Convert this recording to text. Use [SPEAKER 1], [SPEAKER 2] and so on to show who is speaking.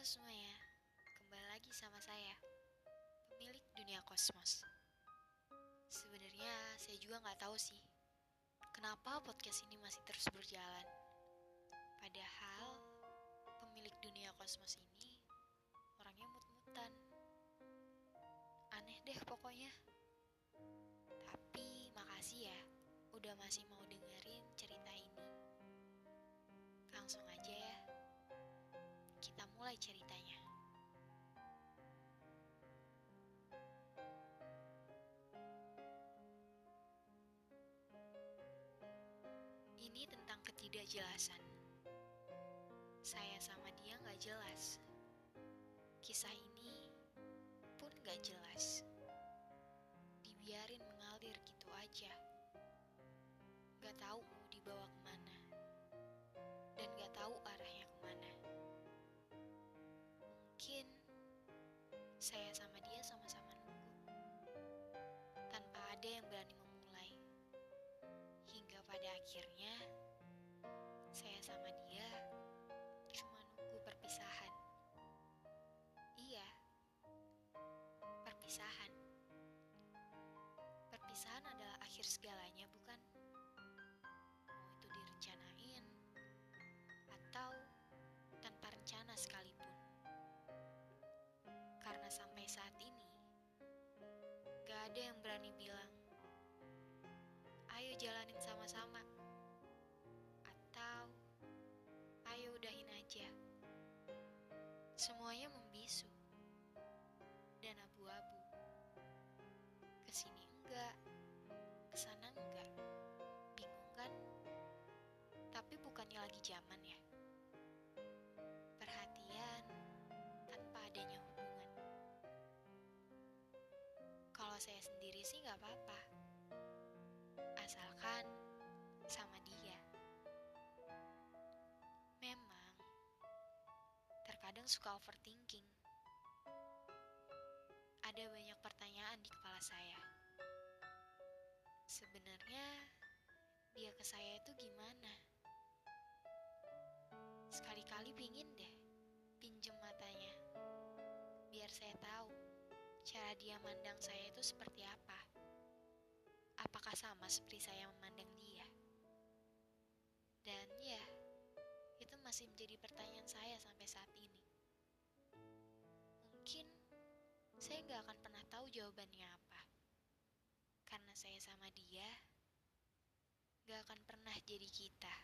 [SPEAKER 1] Halo semuanya, kembali lagi sama saya, pemilik dunia kosmos. Sebenarnya saya juga nggak tahu sih, kenapa podcast ini masih terus berjalan. Padahal pemilik dunia kosmos ini orangnya mut-mutan. Aneh deh pokoknya. Tapi makasih ya, udah masih mau dengerin cerita ini. Ceritanya. Ini tentang ketidakjelasan. Saya sama dia nggak jelas. Kisah ini pun nggak jelas. Dibiarin mengalir gitu aja. Gak tahu mau dibawa saya sama dia sama-sama nunggu. Tanpa ada yang berani memulai. Hingga pada akhirnya saya sama dia cuma nunggu perpisahan. Iya perpisahan. Perpisahan adalah akhir segalanya bukan jalanin sama-sama," atau "Ayo udahin aja." Semuanya membisu dan abu-abu. Ke sini enggak, ke sana enggak. Bingung kan? Tapi bukannya lagi zaman ya. Perhatian tanpa adanya hubungan. Kalau saya sendiri sih nggak apa-apa. Asalkan sama dia. Memang, terkadang suka overthinking. Ada banyak pertanyaan di kepala saya. Sebenarnya, dia ke saya itu gimana? Sekali-kali pingin deh pinjem matanya, biar saya tahu cara dia mandang saya itu seperti apa. Apakah sama seperti saya memandang dia? Dan ya, itu masih menjadi pertanyaan saya sampai saat ini. Mungkin saya nggak akan pernah tahu jawabannya apa. Karena saya sama dia, nggak akan pernah jadi kita.